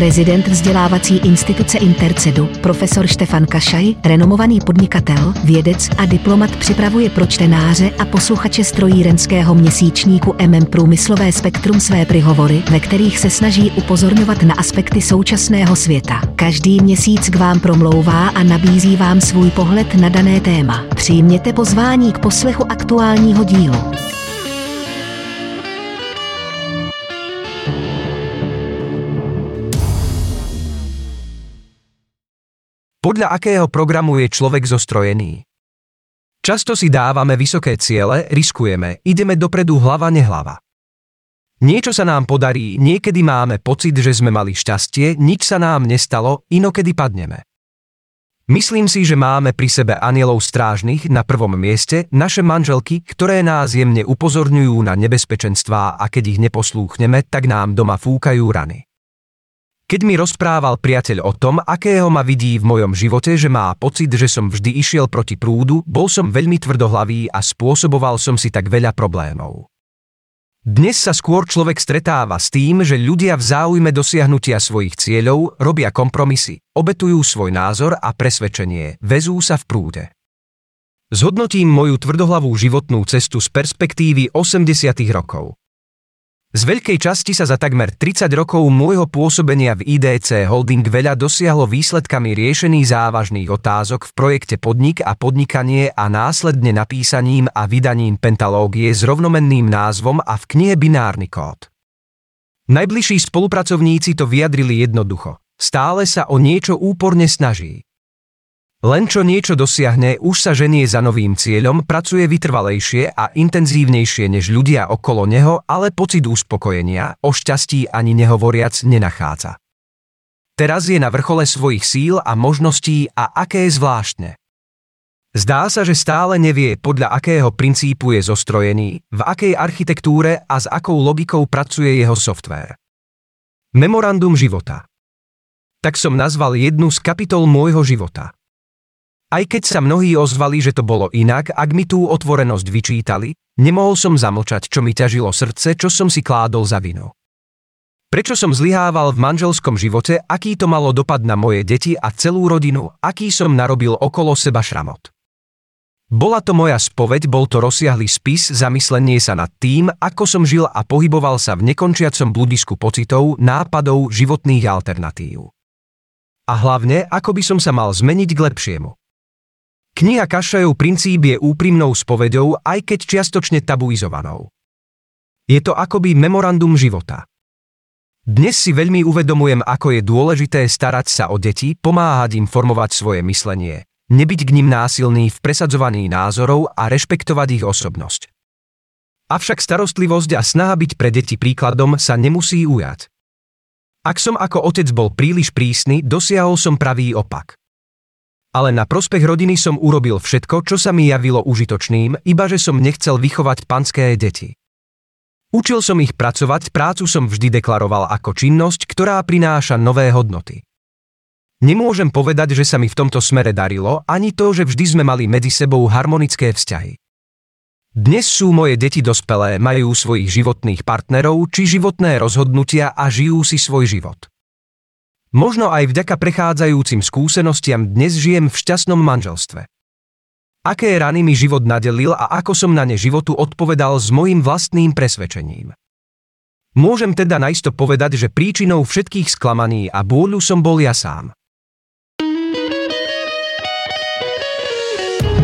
Prezident vzdělávací instituce Intercedu, profesor Štefan Kašaj, renomovaný podnikatel, vědec a diplomat připravuje pro čtenáře a posluchače strojírenského měsíčníku MM Průmyslové spektrum své prihovory, ve kterých se snaží upozorňovat na aspekty současného světa. Každý měsíc k vám promlouvá a nabízí vám svůj pohled na dané téma. Přijměte pozvání k poslechu aktuálního dílu. Podľa akého programu je človek zostrojený? Často si dávame vysoké ciele, riskujeme, ideme dopredu hlava nehlava. Niečo sa nám podarí, niekedy máme pocit, že sme mali šťastie, nič sa nám nestalo, inokedy padneme. Myslím si, že máme pri sebe anielov strážnych na prvom mieste, naše manželky, ktoré nás jemne upozorňujú na nebezpečenstvá a keď ich neposlúchneme, tak nám doma fúkajú rany. Keď mi rozprával priateľ o tom, akého ma vidí v mojom živote, že má pocit, že som vždy išiel proti prúdu, bol som veľmi tvrdohlavý a spôsoboval som si tak veľa problémov. Dnes sa skôr človek stretáva s tým, že ľudia v záujme dosiahnutia svojich cieľov robia kompromisy, obetujú svoj názor a presvedčenie, vezú sa v prúde. Zhodnotím moju tvrdohlavú životnú cestu z perspektívy 80. rokov. Z veľkej časti sa za takmer 30 rokov môjho pôsobenia v IDC Holding veľa dosiahlo výsledkami riešení závažných otázok v projekte Podnik a podnikanie a následne napísaním a vydaním pentalógie s rovnomenným názvom a v knihe Binárny kód. Najbližší spolupracovníci to vyjadrili jednoducho. Stále sa o niečo úporne snaží. Len čo niečo dosiahne, už sa ženie za novým cieľom, pracuje vytrvalejšie a intenzívnejšie než ľudia okolo neho, ale pocit uspokojenia, o šťastí ani nehovoriac, nenachádza. Teraz je na vrchole svojich síl a možností a aké je zvláštne. Zdá sa, že stále nevie, podľa akého princípu je zostrojený, v akej architektúre a s akou logikou pracuje jeho software. Memorandum života. Tak som nazval jednu z kapitol môjho života – aj keď sa mnohí ozvali, že to bolo inak, ak mi tú otvorenosť vyčítali, nemohol som zamlčať, čo mi ťažilo srdce, čo som si kládol za vinu. Prečo som zlyhával v manželskom živote, aký to malo dopad na moje deti a celú rodinu, aký som narobil okolo seba šramot. Bola to moja spoveď, bol to rozsiahly spis, zamyslenie sa nad tým, ako som žil a pohyboval sa v nekončiacom bludisku pocitov, nápadov, životných alternatív. A hlavne, ako by som sa mal zmeniť k lepšiemu. Kniha Kašajov princíp je úprimnou spovedou, aj keď čiastočne tabuizovanou. Je to akoby memorandum života. Dnes si veľmi uvedomujem, ako je dôležité starať sa o deti, pomáhať im formovať svoje myslenie, nebyť k ním násilný v presadzovaní názorov a rešpektovať ich osobnosť. Avšak starostlivosť a snaha byť pre deti príkladom sa nemusí ujať. Ak som ako otec bol príliš prísny, dosiahol som pravý opak. Ale na prospech rodiny som urobil všetko, čo sa mi javilo užitočným, iba že som nechcel vychovať panské deti. Učil som ich pracovať, prácu som vždy deklaroval ako činnosť, ktorá prináša nové hodnoty. Nemôžem povedať, že sa mi v tomto smere darilo, ani to, že vždy sme mali medzi sebou harmonické vzťahy. Dnes sú moje deti dospelé, majú svojich životných partnerov či životné rozhodnutia a žijú si svoj život. Možno aj vďaka prechádzajúcim skúsenostiam dnes žijem v šťastnom manželstve. Aké rany mi život nadelil a ako som na ne životu odpovedal s mojim vlastným presvedčením. Môžem teda najisto povedať, že príčinou všetkých sklamaní a bôľu som bol ja sám.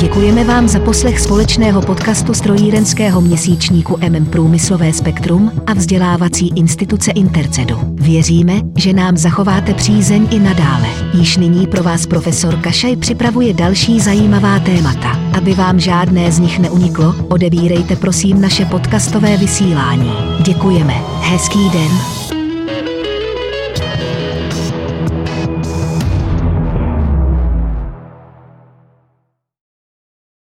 Děkujeme vám za poslech společného podcastu strojírenského měsíčníku MM Průmyslové spektrum a vzdělávací instituce Intercedu. Věříme, že nám zachováte přízeň i nadále. Již nyní pro vás profesor Kašaj připravuje další zajímavá témata. Aby vám žádné z nich neuniklo, odebírejte prosím naše podcastové vysílání. Děkujeme. Hezký den.